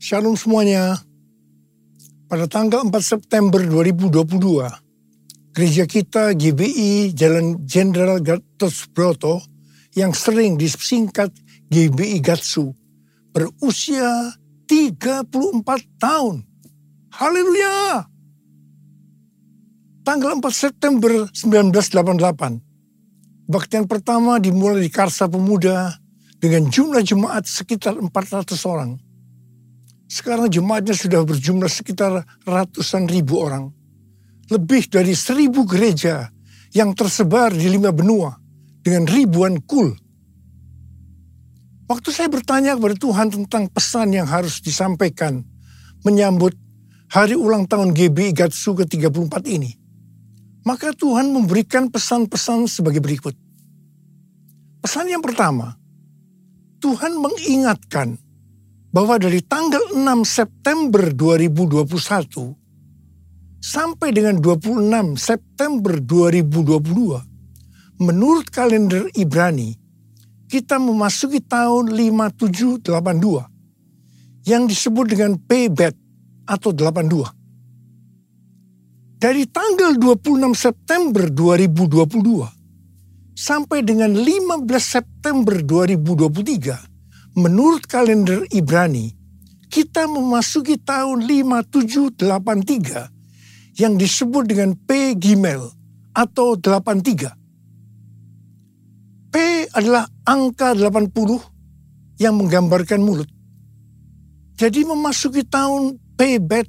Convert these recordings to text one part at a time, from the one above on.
Shalom semuanya. Pada tanggal 4 September 2022, gereja kita GBI Jalan Jenderal Gatot Broto yang sering disingkat GBI Gatsu berusia 34 tahun. Haleluya! Tanggal 4 September 1988, baktian pertama dimulai di Karsa Pemuda dengan jumlah jemaat sekitar 400 orang sekarang jemaatnya sudah berjumlah sekitar ratusan ribu orang. Lebih dari seribu gereja yang tersebar di lima benua dengan ribuan kul. Waktu saya bertanya kepada Tuhan tentang pesan yang harus disampaikan menyambut hari ulang tahun GB Gatsu ke-34 ini, maka Tuhan memberikan pesan-pesan sebagai berikut. Pesan yang pertama, Tuhan mengingatkan bahwa dari tanggal 6 September 2021 sampai dengan 26 September 2022, menurut kalender Ibrani, kita memasuki tahun 5782 yang disebut dengan Pebet atau 82. Dari tanggal 26 September 2022 sampai dengan 15 September 2023, menurut kalender Ibrani, kita memasuki tahun 5783 yang disebut dengan P Gimel atau 83. P adalah angka 80 yang menggambarkan mulut. Jadi memasuki tahun P Bet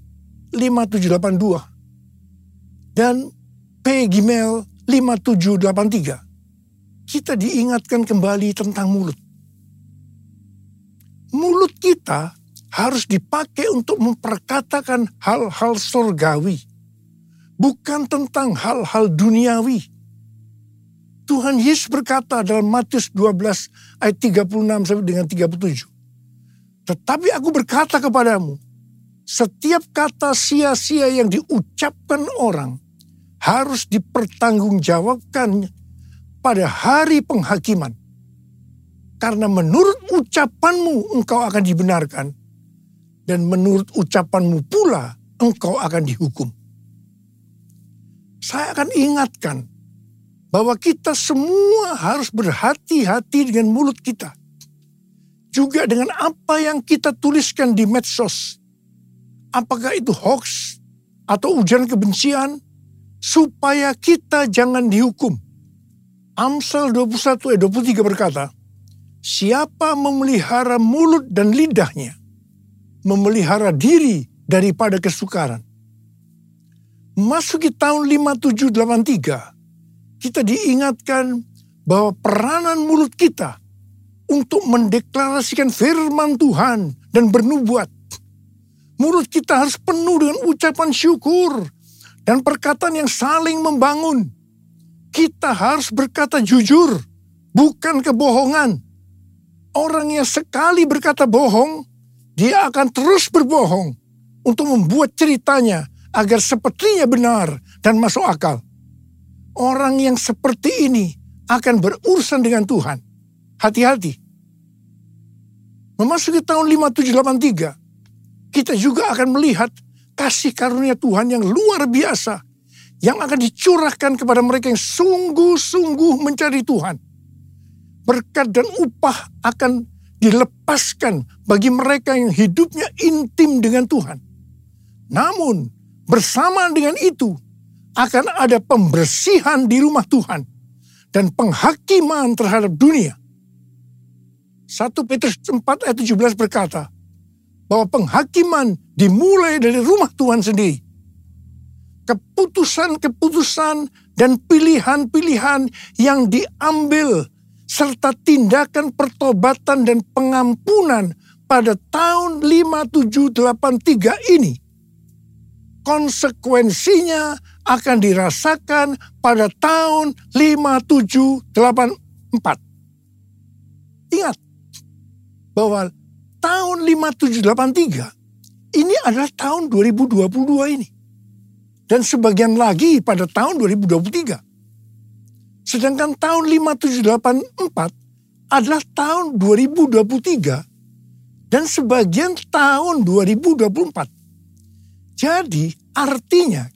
5782 dan P Gimel 5783. Kita diingatkan kembali tentang mulut mulut kita harus dipakai untuk memperkatakan hal-hal surgawi, bukan tentang hal-hal duniawi. Tuhan Yesus berkata dalam Matius 12 ayat 36 sampai dengan 37. Tetapi aku berkata kepadamu, setiap kata sia-sia yang diucapkan orang harus dipertanggungjawabkan pada hari penghakiman. Karena menurut ucapanmu engkau akan dibenarkan. Dan menurut ucapanmu pula engkau akan dihukum. Saya akan ingatkan bahwa kita semua harus berhati-hati dengan mulut kita. Juga dengan apa yang kita tuliskan di medsos. Apakah itu hoax atau ujian kebencian supaya kita jangan dihukum. Amsal 21 ayat 23 berkata, Siapa memelihara mulut dan lidahnya, memelihara diri daripada kesukaran. Masuki tahun 5783, kita diingatkan bahwa peranan mulut kita untuk mendeklarasikan firman Tuhan dan bernubuat. Mulut kita harus penuh dengan ucapan syukur dan perkataan yang saling membangun. Kita harus berkata jujur, bukan kebohongan Orang yang sekali berkata bohong, dia akan terus berbohong untuk membuat ceritanya agar sepertinya benar dan masuk akal. Orang yang seperti ini akan berurusan dengan Tuhan. Hati-hati. Memasuki tahun 5783, kita juga akan melihat kasih karunia Tuhan yang luar biasa yang akan dicurahkan kepada mereka yang sungguh-sungguh mencari Tuhan berkat dan upah akan dilepaskan bagi mereka yang hidupnya intim dengan Tuhan. Namun, bersama dengan itu akan ada pembersihan di rumah Tuhan dan penghakiman terhadap dunia. 1 Petrus 4 ayat 17 berkata bahwa penghakiman dimulai dari rumah Tuhan sendiri. Keputusan-keputusan dan pilihan-pilihan yang diambil serta tindakan pertobatan dan pengampunan pada tahun 5783 ini konsekuensinya akan dirasakan pada tahun 5784. Ingat bahwa tahun 5783 ini adalah tahun 2022 ini. Dan sebagian lagi pada tahun 2023. Sedangkan tahun 5784 adalah tahun 2023 dan sebagian tahun 2024. Jadi artinya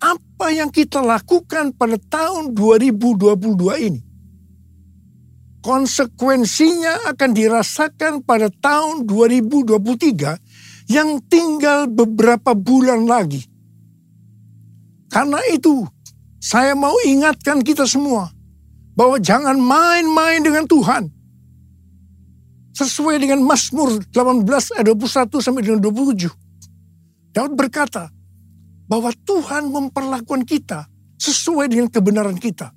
apa yang kita lakukan pada tahun 2022 ini konsekuensinya akan dirasakan pada tahun 2023 yang tinggal beberapa bulan lagi. Karena itu, saya mau ingatkan kita semua bahwa jangan main-main dengan Tuhan. Sesuai dengan Mazmur 18 ayat 21 sampai dengan 27. Daud berkata bahwa Tuhan memperlakukan kita sesuai dengan kebenaran kita.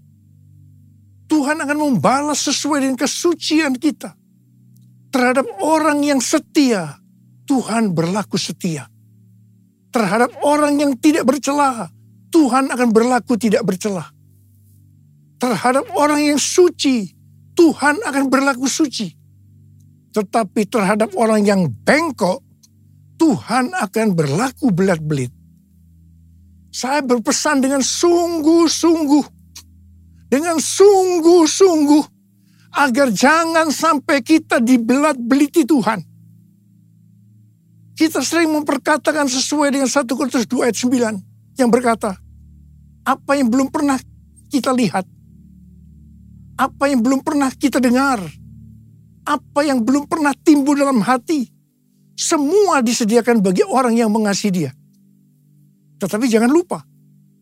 Tuhan akan membalas sesuai dengan kesucian kita. Terhadap orang yang setia, Tuhan berlaku setia. Terhadap orang yang tidak bercelah, Tuhan akan berlaku tidak bercelah. Terhadap orang yang suci, Tuhan akan berlaku suci. Tetapi terhadap orang yang bengkok, Tuhan akan berlaku belat-belit. Saya berpesan dengan sungguh-sungguh, dengan sungguh-sungguh, agar jangan sampai kita dibelat-beliti Tuhan. Kita sering memperkatakan sesuai dengan 1 Korintus 2 ayat 9 yang berkata, apa yang belum pernah kita lihat, apa yang belum pernah kita dengar, apa yang belum pernah timbul dalam hati, semua disediakan bagi orang yang mengasihi dia. Tetapi jangan lupa,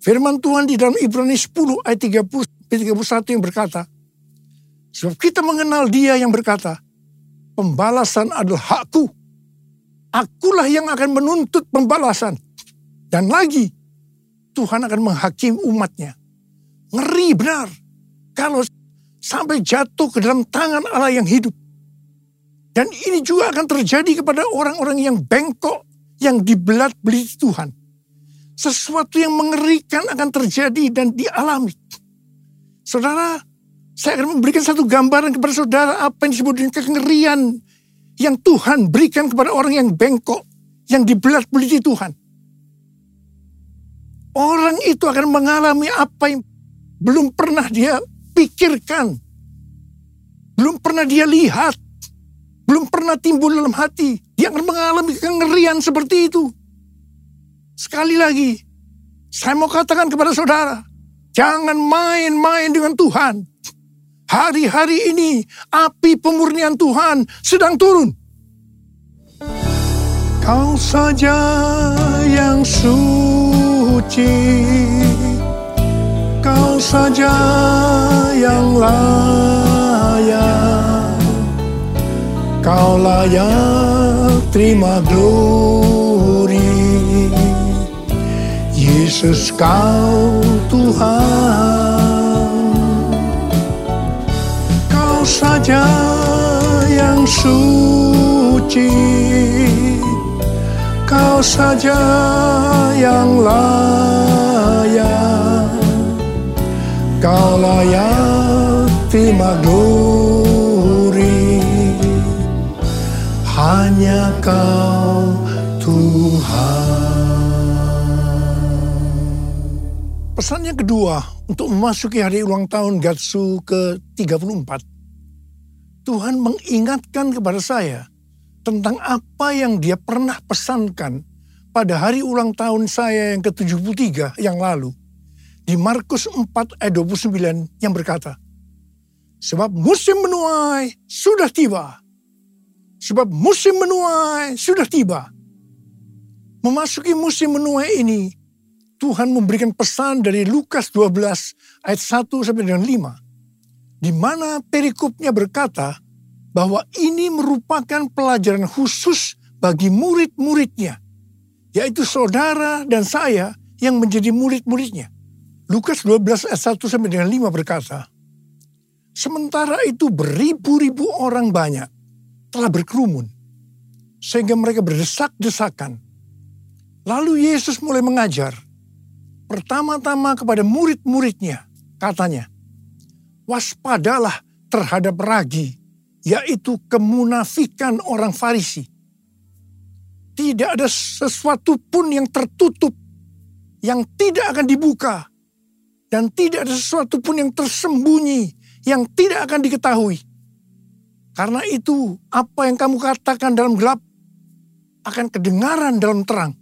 firman Tuhan di dalam Ibrani 10 ayat 30 31 yang berkata, sebab kita mengenal dia yang berkata, pembalasan adalah hakku. Akulah yang akan menuntut pembalasan. Dan lagi, Tuhan akan menghakimi umatnya. Ngeri benar. Kalau sampai jatuh ke dalam tangan Allah yang hidup. Dan ini juga akan terjadi kepada orang-orang yang bengkok, yang dibelat-beli Tuhan. Sesuatu yang mengerikan akan terjadi dan dialami. Saudara, saya akan memberikan satu gambaran kepada saudara apa yang disebut dengan kengerian yang Tuhan berikan kepada orang yang bengkok, yang dibelat-beliti Tuhan. Orang itu akan mengalami apa yang belum pernah dia pikirkan, belum pernah dia lihat, belum pernah timbul dalam hati. Dia akan mengalami kengerian seperti itu. Sekali lagi, saya mau katakan kepada saudara, jangan main-main dengan Tuhan. Hari-hari ini api pemurnian Tuhan sedang turun. Kau saja yang suci, kau saja yang layak. Kau layak terima glory. Yesus kau Tuhan. Kau saja yang suci Kau saja yang layak Kau layak glory hanya kau Tuhan. Pesan yang kedua untuk memasuki hari ulang tahun Gatsu ke-34. Tuhan mengingatkan kepada saya tentang apa yang dia pernah pesankan pada hari ulang tahun saya yang ke-73 yang lalu. Di Markus 4 ayat 29 yang berkata, Sebab musim menuai sudah tiba Sebab musim menuai sudah tiba. Memasuki musim menuai ini, Tuhan memberikan pesan dari Lukas 12 ayat 1 sampai dengan 5. Di mana perikopnya berkata bahwa ini merupakan pelajaran khusus bagi murid-muridnya. Yaitu saudara dan saya yang menjadi murid-muridnya. Lukas 12 ayat 1 sampai dengan 5 berkata, Sementara itu beribu-ribu orang banyak telah berkerumun. Sehingga mereka berdesak-desakan. Lalu Yesus mulai mengajar. Pertama-tama kepada murid-muridnya. Katanya, waspadalah terhadap ragi, yaitu kemunafikan orang Farisi. Tidak ada sesuatu pun yang tertutup, yang tidak akan dibuka, dan tidak ada sesuatu pun yang tersembunyi, yang tidak akan diketahui Karena itu apa yang kamu katakan dalam gelap akan kedengaran dalam terang.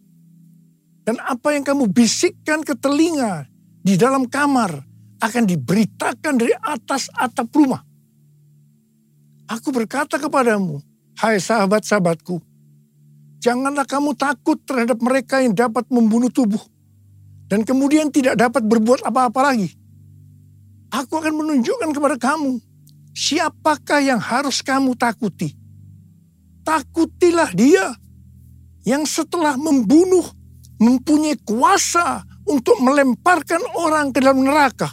Dan apa yang kamu bisikkan ke telinga di dalam kamar akan diberitakan dari atas atap rumah. Aku berkata kepadamu, hai sahabat-sahabatku, janganlah kamu takut terhadap mereka yang dapat membunuh tubuh dan kemudian tidak dapat berbuat apa-apa lagi. Aku akan menunjukkan kepada kamu siapakah yang harus kamu takuti. Takutilah dia yang setelah membunuh mempunyai kuasa untuk melemparkan orang ke dalam neraka.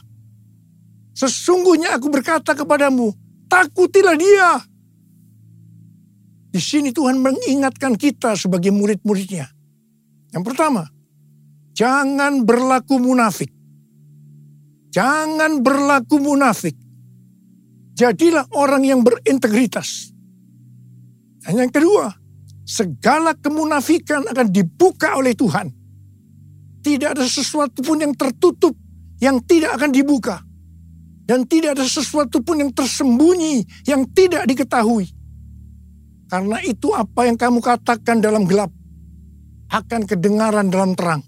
Sesungguhnya aku berkata kepadamu, takutilah dia. Di sini Tuhan mengingatkan kita sebagai murid-muridnya. Yang pertama, jangan berlaku munafik. Jangan berlaku munafik. Jadilah orang yang berintegritas. Dan yang kedua, segala kemunafikan akan dibuka oleh Tuhan. Tidak ada sesuatu pun yang tertutup yang tidak akan dibuka. Dan tidak ada sesuatu pun yang tersembunyi yang tidak diketahui. Karena itu apa yang kamu katakan dalam gelap akan kedengaran dalam terang.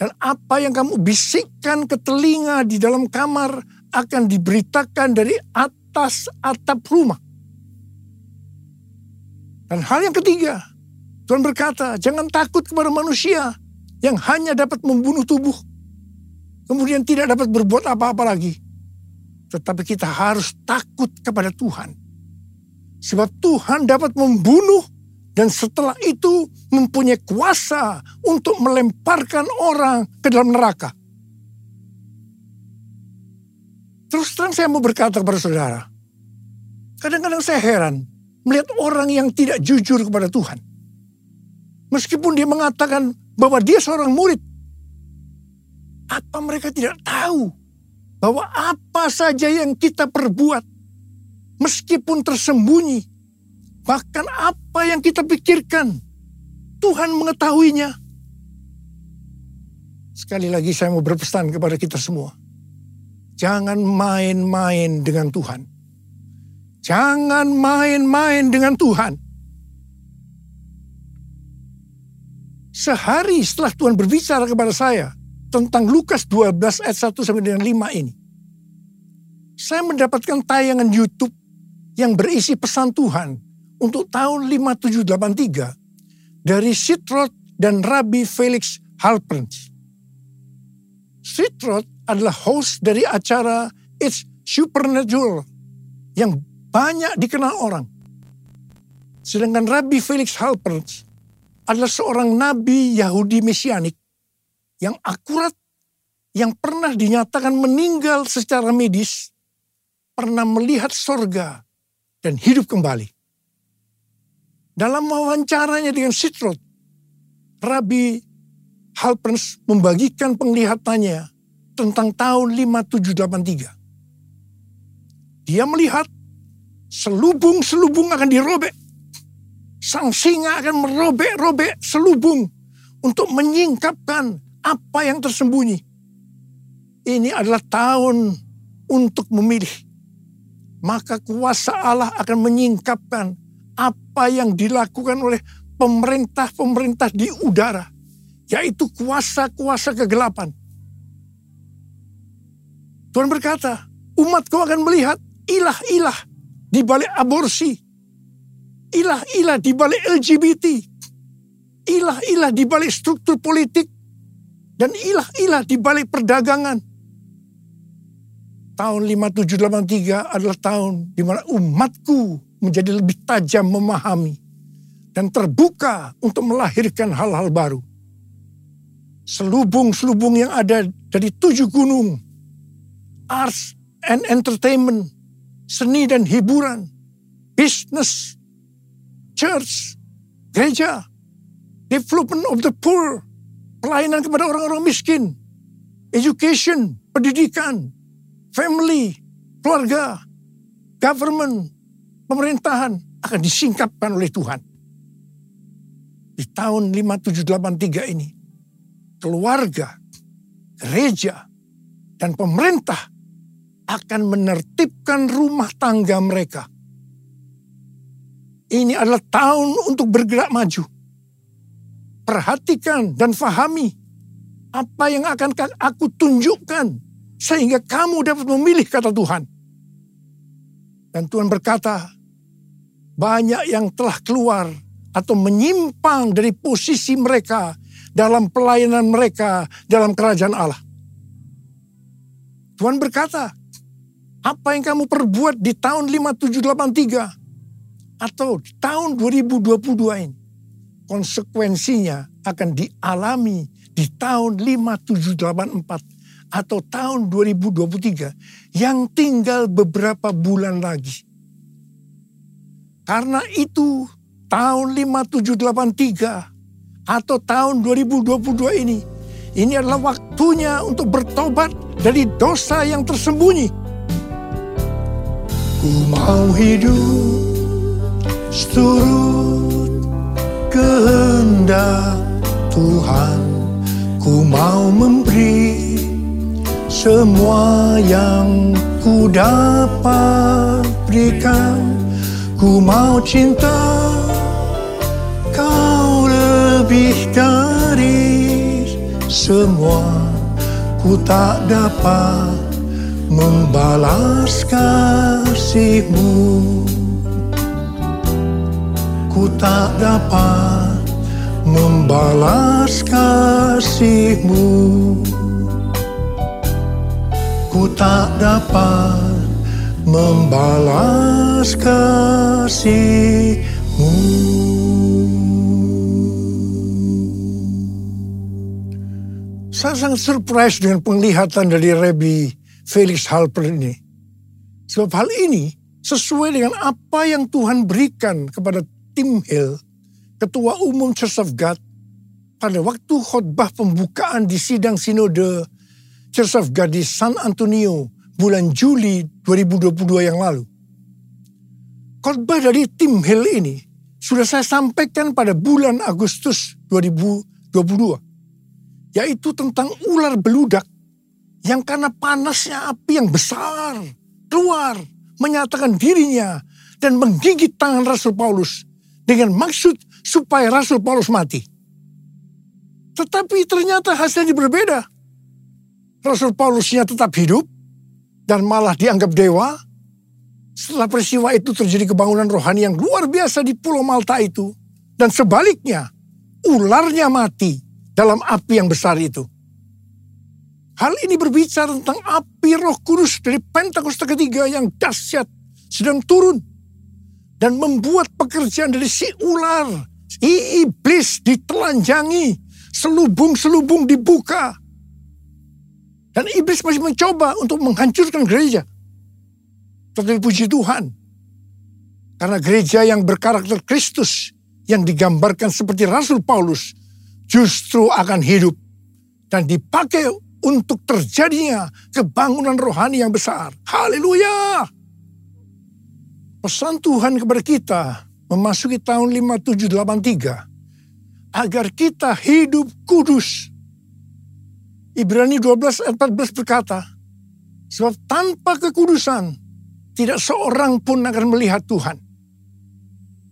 Dan apa yang kamu bisikkan ke telinga di dalam kamar akan diberitakan dari atas atap rumah. Dan hal yang ketiga, Tuhan berkata, jangan takut kepada manusia yang hanya dapat membunuh tubuh. Kemudian tidak dapat berbuat apa-apa lagi. Tetapi kita harus takut kepada Tuhan. Sebab Tuhan dapat membunuh dan setelah itu mempunyai kuasa untuk melemparkan orang ke dalam neraka. Terus terang saya mau berkata kepada saudara. Kadang-kadang saya heran melihat orang yang tidak jujur kepada Tuhan. Meskipun dia mengatakan bahwa dia seorang murid. Apa mereka tidak tahu bahwa apa saja yang kita perbuat meskipun tersembunyi bahkan apa yang kita pikirkan Tuhan mengetahuinya. Sekali lagi saya mau berpesan kepada kita semua. Jangan main-main dengan Tuhan. Jangan main-main dengan Tuhan. Sehari setelah Tuhan berbicara kepada saya tentang Lukas 12 ayat 1 sampai dengan 5 ini. Saya mendapatkan tayangan YouTube yang berisi pesan Tuhan untuk tahun 5783 dari Sitrot dan Rabbi Felix Halpern. Sitrot adalah host dari acara It's Supernatural yang banyak dikenal orang. Sedangkan Rabbi Felix Halpern adalah seorang nabi Yahudi mesianik yang akurat, yang pernah dinyatakan meninggal secara medis, pernah melihat sorga dan hidup kembali. Dalam wawancaranya dengan Sitrot, Rabbi Halpers membagikan penglihatannya tentang tahun 5783. Dia melihat selubung-selubung akan dirobek sang singa akan merobek-robek selubung untuk menyingkapkan apa yang tersembunyi. Ini adalah tahun untuk memilih. Maka kuasa Allah akan menyingkapkan apa yang dilakukan oleh pemerintah-pemerintah di udara. Yaitu kuasa-kuasa kegelapan. Tuhan berkata, umatku akan melihat ilah-ilah di balik aborsi, ilah-ilah di balik LGBT, ilah-ilah di balik struktur politik, dan ilah-ilah di balik perdagangan. Tahun 5783 adalah tahun di mana umatku menjadi lebih tajam memahami dan terbuka untuk melahirkan hal-hal baru. Selubung-selubung yang ada dari tujuh gunung, arts and entertainment, seni dan hiburan, bisnis, church, gereja, development of the poor, pelayanan kepada orang-orang miskin, education, pendidikan, family, keluarga, government, pemerintahan akan disingkapkan oleh Tuhan. Di tahun 5783 ini, keluarga, gereja, dan pemerintah akan menertibkan rumah tangga mereka Ini adalah tahun untuk bergerak maju. Perhatikan dan fahami apa yang akan aku tunjukkan sehingga kamu dapat memilih kata Tuhan. Dan Tuhan berkata, banyak yang telah keluar atau menyimpang dari posisi mereka dalam pelayanan mereka dalam kerajaan Allah. Tuhan berkata, apa yang kamu perbuat di tahun 5783 atau di tahun 2022 ini, konsekuensinya akan dialami di tahun 5784 atau tahun 2023 yang tinggal beberapa bulan lagi. Karena itu tahun 5783 atau tahun 2022 ini ini adalah waktunya untuk bertobat dari dosa yang tersembunyi. Ku mau hidup seturut kehendak Tuhan. Ku mau memberi semua yang ku dapat berikan. Ku mau cinta kau lebih dari semua. Ku tak dapat membalas kasihmu. Ku tak dapat membalas kasihmu. Ku tak dapat membalas kasihmu. Saya sangat surprise dengan penglihatan dari Rabbi Felix Halper ini. Sebab hal ini sesuai dengan apa yang Tuhan berikan kepada Tim Hill, Ketua Umum Church of God, pada waktu khotbah pembukaan di sidang sinode Church of God di San Antonio bulan Juli 2022 yang lalu. Khotbah dari tim Hill ini sudah saya sampaikan pada bulan Agustus 2022. Yaitu tentang ular beludak yang karena panasnya api yang besar keluar menyatakan dirinya dan menggigit tangan Rasul Paulus dengan maksud supaya Rasul Paulus mati. Tetapi ternyata hasilnya berbeda. Rasul Paulusnya tetap hidup dan malah dianggap dewa. Setelah peristiwa itu terjadi kebangunan rohani yang luar biasa di Pulau Malta itu. Dan sebaliknya, ularnya mati dalam api yang besar itu. Hal ini berbicara tentang api roh kudus dari Pentakosta ketiga yang dahsyat sedang turun. Dan membuat pekerjaan dari si ular, si iblis ditelanjangi, selubung-selubung dibuka dan iblis masih mencoba untuk menghancurkan gereja. Tetapi puji Tuhan. Karena gereja yang berkarakter Kristus yang digambarkan seperti Rasul Paulus justru akan hidup dan dipakai untuk terjadinya kebangunan rohani yang besar. Haleluya! Pesan Tuhan kepada kita memasuki tahun 5783 agar kita hidup kudus Ibrani 12 ayat 14 berkata, Sebab tanpa kekudusan, tidak seorang pun akan melihat Tuhan.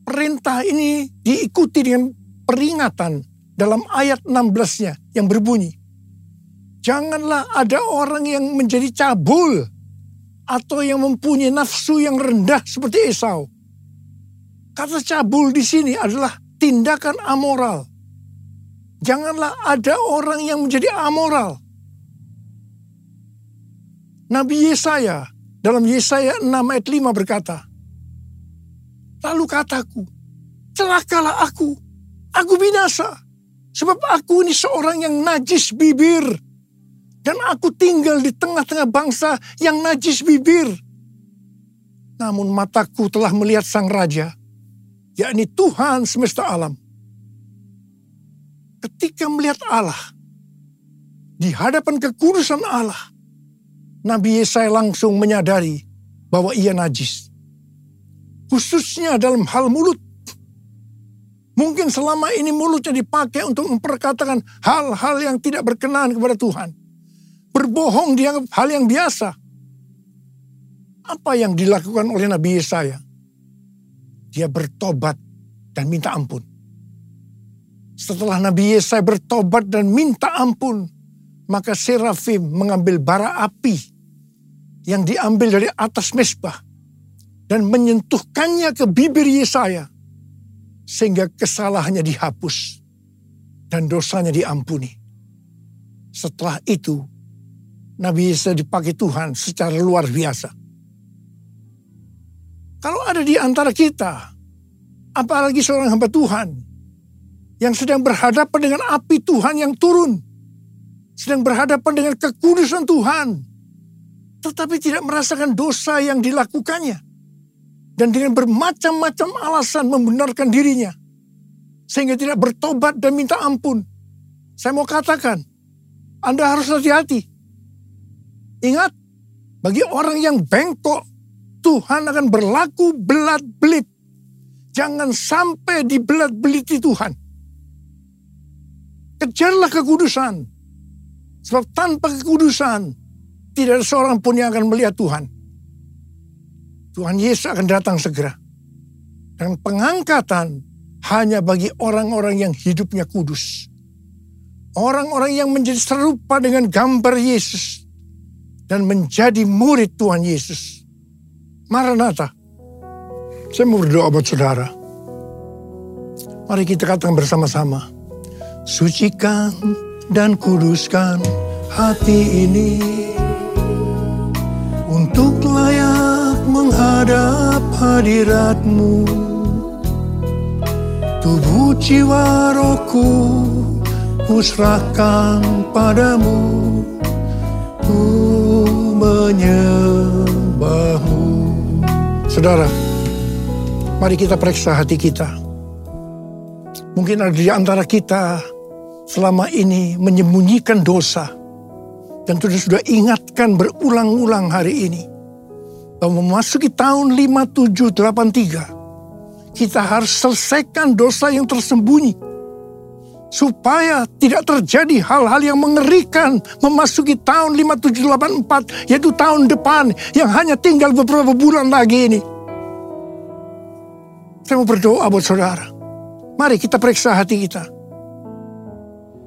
Perintah ini diikuti dengan peringatan dalam ayat 16-nya yang berbunyi. Janganlah ada orang yang menjadi cabul atau yang mempunyai nafsu yang rendah seperti Esau. Kata cabul di sini adalah tindakan amoral Janganlah ada orang yang menjadi amoral. Nabi Yesaya dalam Yesaya 6 ayat 5 berkata, Lalu kataku, celakalah aku, aku binasa. Sebab aku ini seorang yang najis bibir. Dan aku tinggal di tengah-tengah bangsa yang najis bibir. Namun mataku telah melihat sang raja, yakni Tuhan semesta alam ketika melihat Allah, di hadapan kekudusan Allah, Nabi Yesaya langsung menyadari bahwa ia najis. Khususnya dalam hal mulut. Mungkin selama ini mulutnya dipakai untuk memperkatakan hal-hal yang tidak berkenan kepada Tuhan. Berbohong dianggap hal yang biasa. Apa yang dilakukan oleh Nabi Yesaya? Dia bertobat dan minta ampun. Setelah Nabi Yesaya bertobat dan minta ampun, maka Serafim mengambil bara api yang diambil dari atas mesbah dan menyentuhkannya ke bibir Yesaya sehingga kesalahannya dihapus dan dosanya diampuni. Setelah itu, Nabi Yesaya dipakai Tuhan secara luar biasa. Kalau ada di antara kita, apalagi seorang hamba Tuhan yang sedang berhadapan dengan api Tuhan yang turun, sedang berhadapan dengan kekudusan Tuhan, tetapi tidak merasakan dosa yang dilakukannya, dan dengan bermacam-macam alasan membenarkan dirinya, sehingga tidak bertobat dan minta ampun. Saya mau katakan, Anda harus hati-hati. Ingat, bagi orang yang bengkok, Tuhan akan berlaku belat-belit. Jangan sampai dibelat-beliti Tuhan. Kejarlah kekudusan. Sebab tanpa kekudusan, tidak ada seorang pun yang akan melihat Tuhan. Tuhan Yesus akan datang segera. Dan pengangkatan hanya bagi orang-orang yang hidupnya kudus. Orang-orang yang menjadi serupa dengan gambar Yesus. Dan menjadi murid Tuhan Yesus. Maranatha. Saya mau berdoa buat saudara. Mari kita katakan bersama-sama. Sucikan dan kuduskan hati ini untuk layak menghadap hadiratmu tubuh jiwa rohku kusrahkan padamu ku menyembahmu saudara mari kita periksa hati kita mungkin ada di antara kita selama ini menyembunyikan dosa. Dan sudah sudah ingatkan berulang-ulang hari ini. Bahwa memasuki tahun 5783. Kita harus selesaikan dosa yang tersembunyi. Supaya tidak terjadi hal-hal yang mengerikan memasuki tahun 5784. Yaitu tahun depan yang hanya tinggal beberapa bulan lagi ini. Saya mau berdoa buat saudara. Mari kita periksa hati kita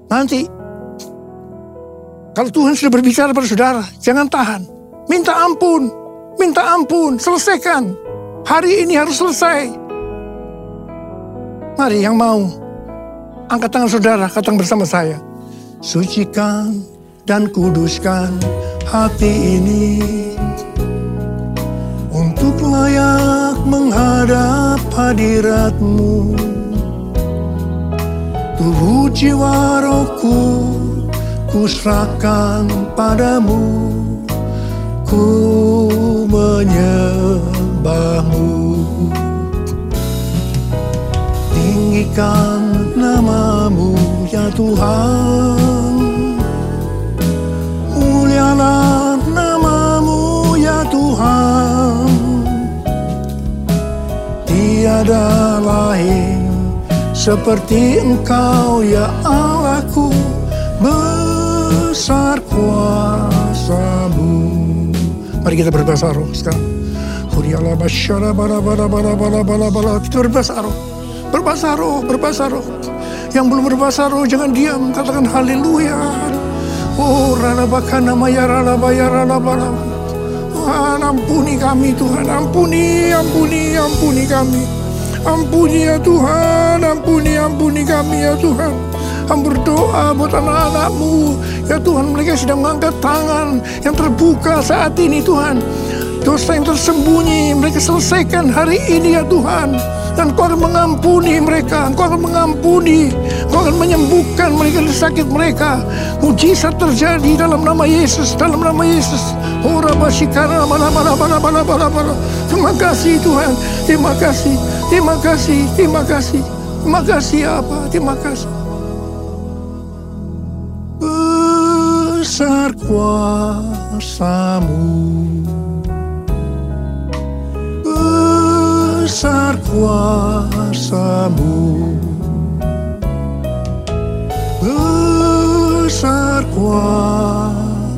Nanti kalau Tuhan sudah berbicara pada saudara, jangan tahan. Minta ampun, minta ampun, selesaikan. Hari ini harus selesai. Mari yang mau, angkat tangan saudara, katakan bersama saya. Sucikan dan kuduskan hati ini untuk layak menghadap hadiratmu. Tubuh jiwa rohku kusrahkan padamu. Ku menyembahmu Tinggikan namamu ya Tuhan Mulialah namamu ya Tuhan Tiada lain seperti engkau ya Allahku besar kuasamu. Mari kita berbahasa roh sekarang. Huriala basyara bala bala bala bala bala bala. Kita berbahasa roh. Berbahasa roh, berbahasa roh. Yang belum berbahasa roh jangan diam. Katakan haleluya. Oh rana bakana rana baya rana. Tuhan ampuni kami Tuhan. Ampuni, ampuni, ampuni kami. Ampuni ya Tuhan, ampuni, ampuni kami ya Tuhan. Kami berdoa buat anak-anakmu. Ya Tuhan, mereka sedang mengangkat tangan yang terbuka saat ini Tuhan. Dosa yang tersembunyi, mereka selesaikan hari ini ya Tuhan. Dan kau akan mengampuni mereka, kau akan mengampuni, kau akan menyembuhkan mereka dari sakit mereka. Mujizat terjadi dalam nama Yesus, dalam nama Yesus. Ora basikara mana mana mana mana mana mana. Terima kasih Tuhan, terima kasih. Terima kasih, terima kasih. Terima kasih apa? Terima kasih. Besar kuasamu. Besar kuasamu. Besar kuasamu.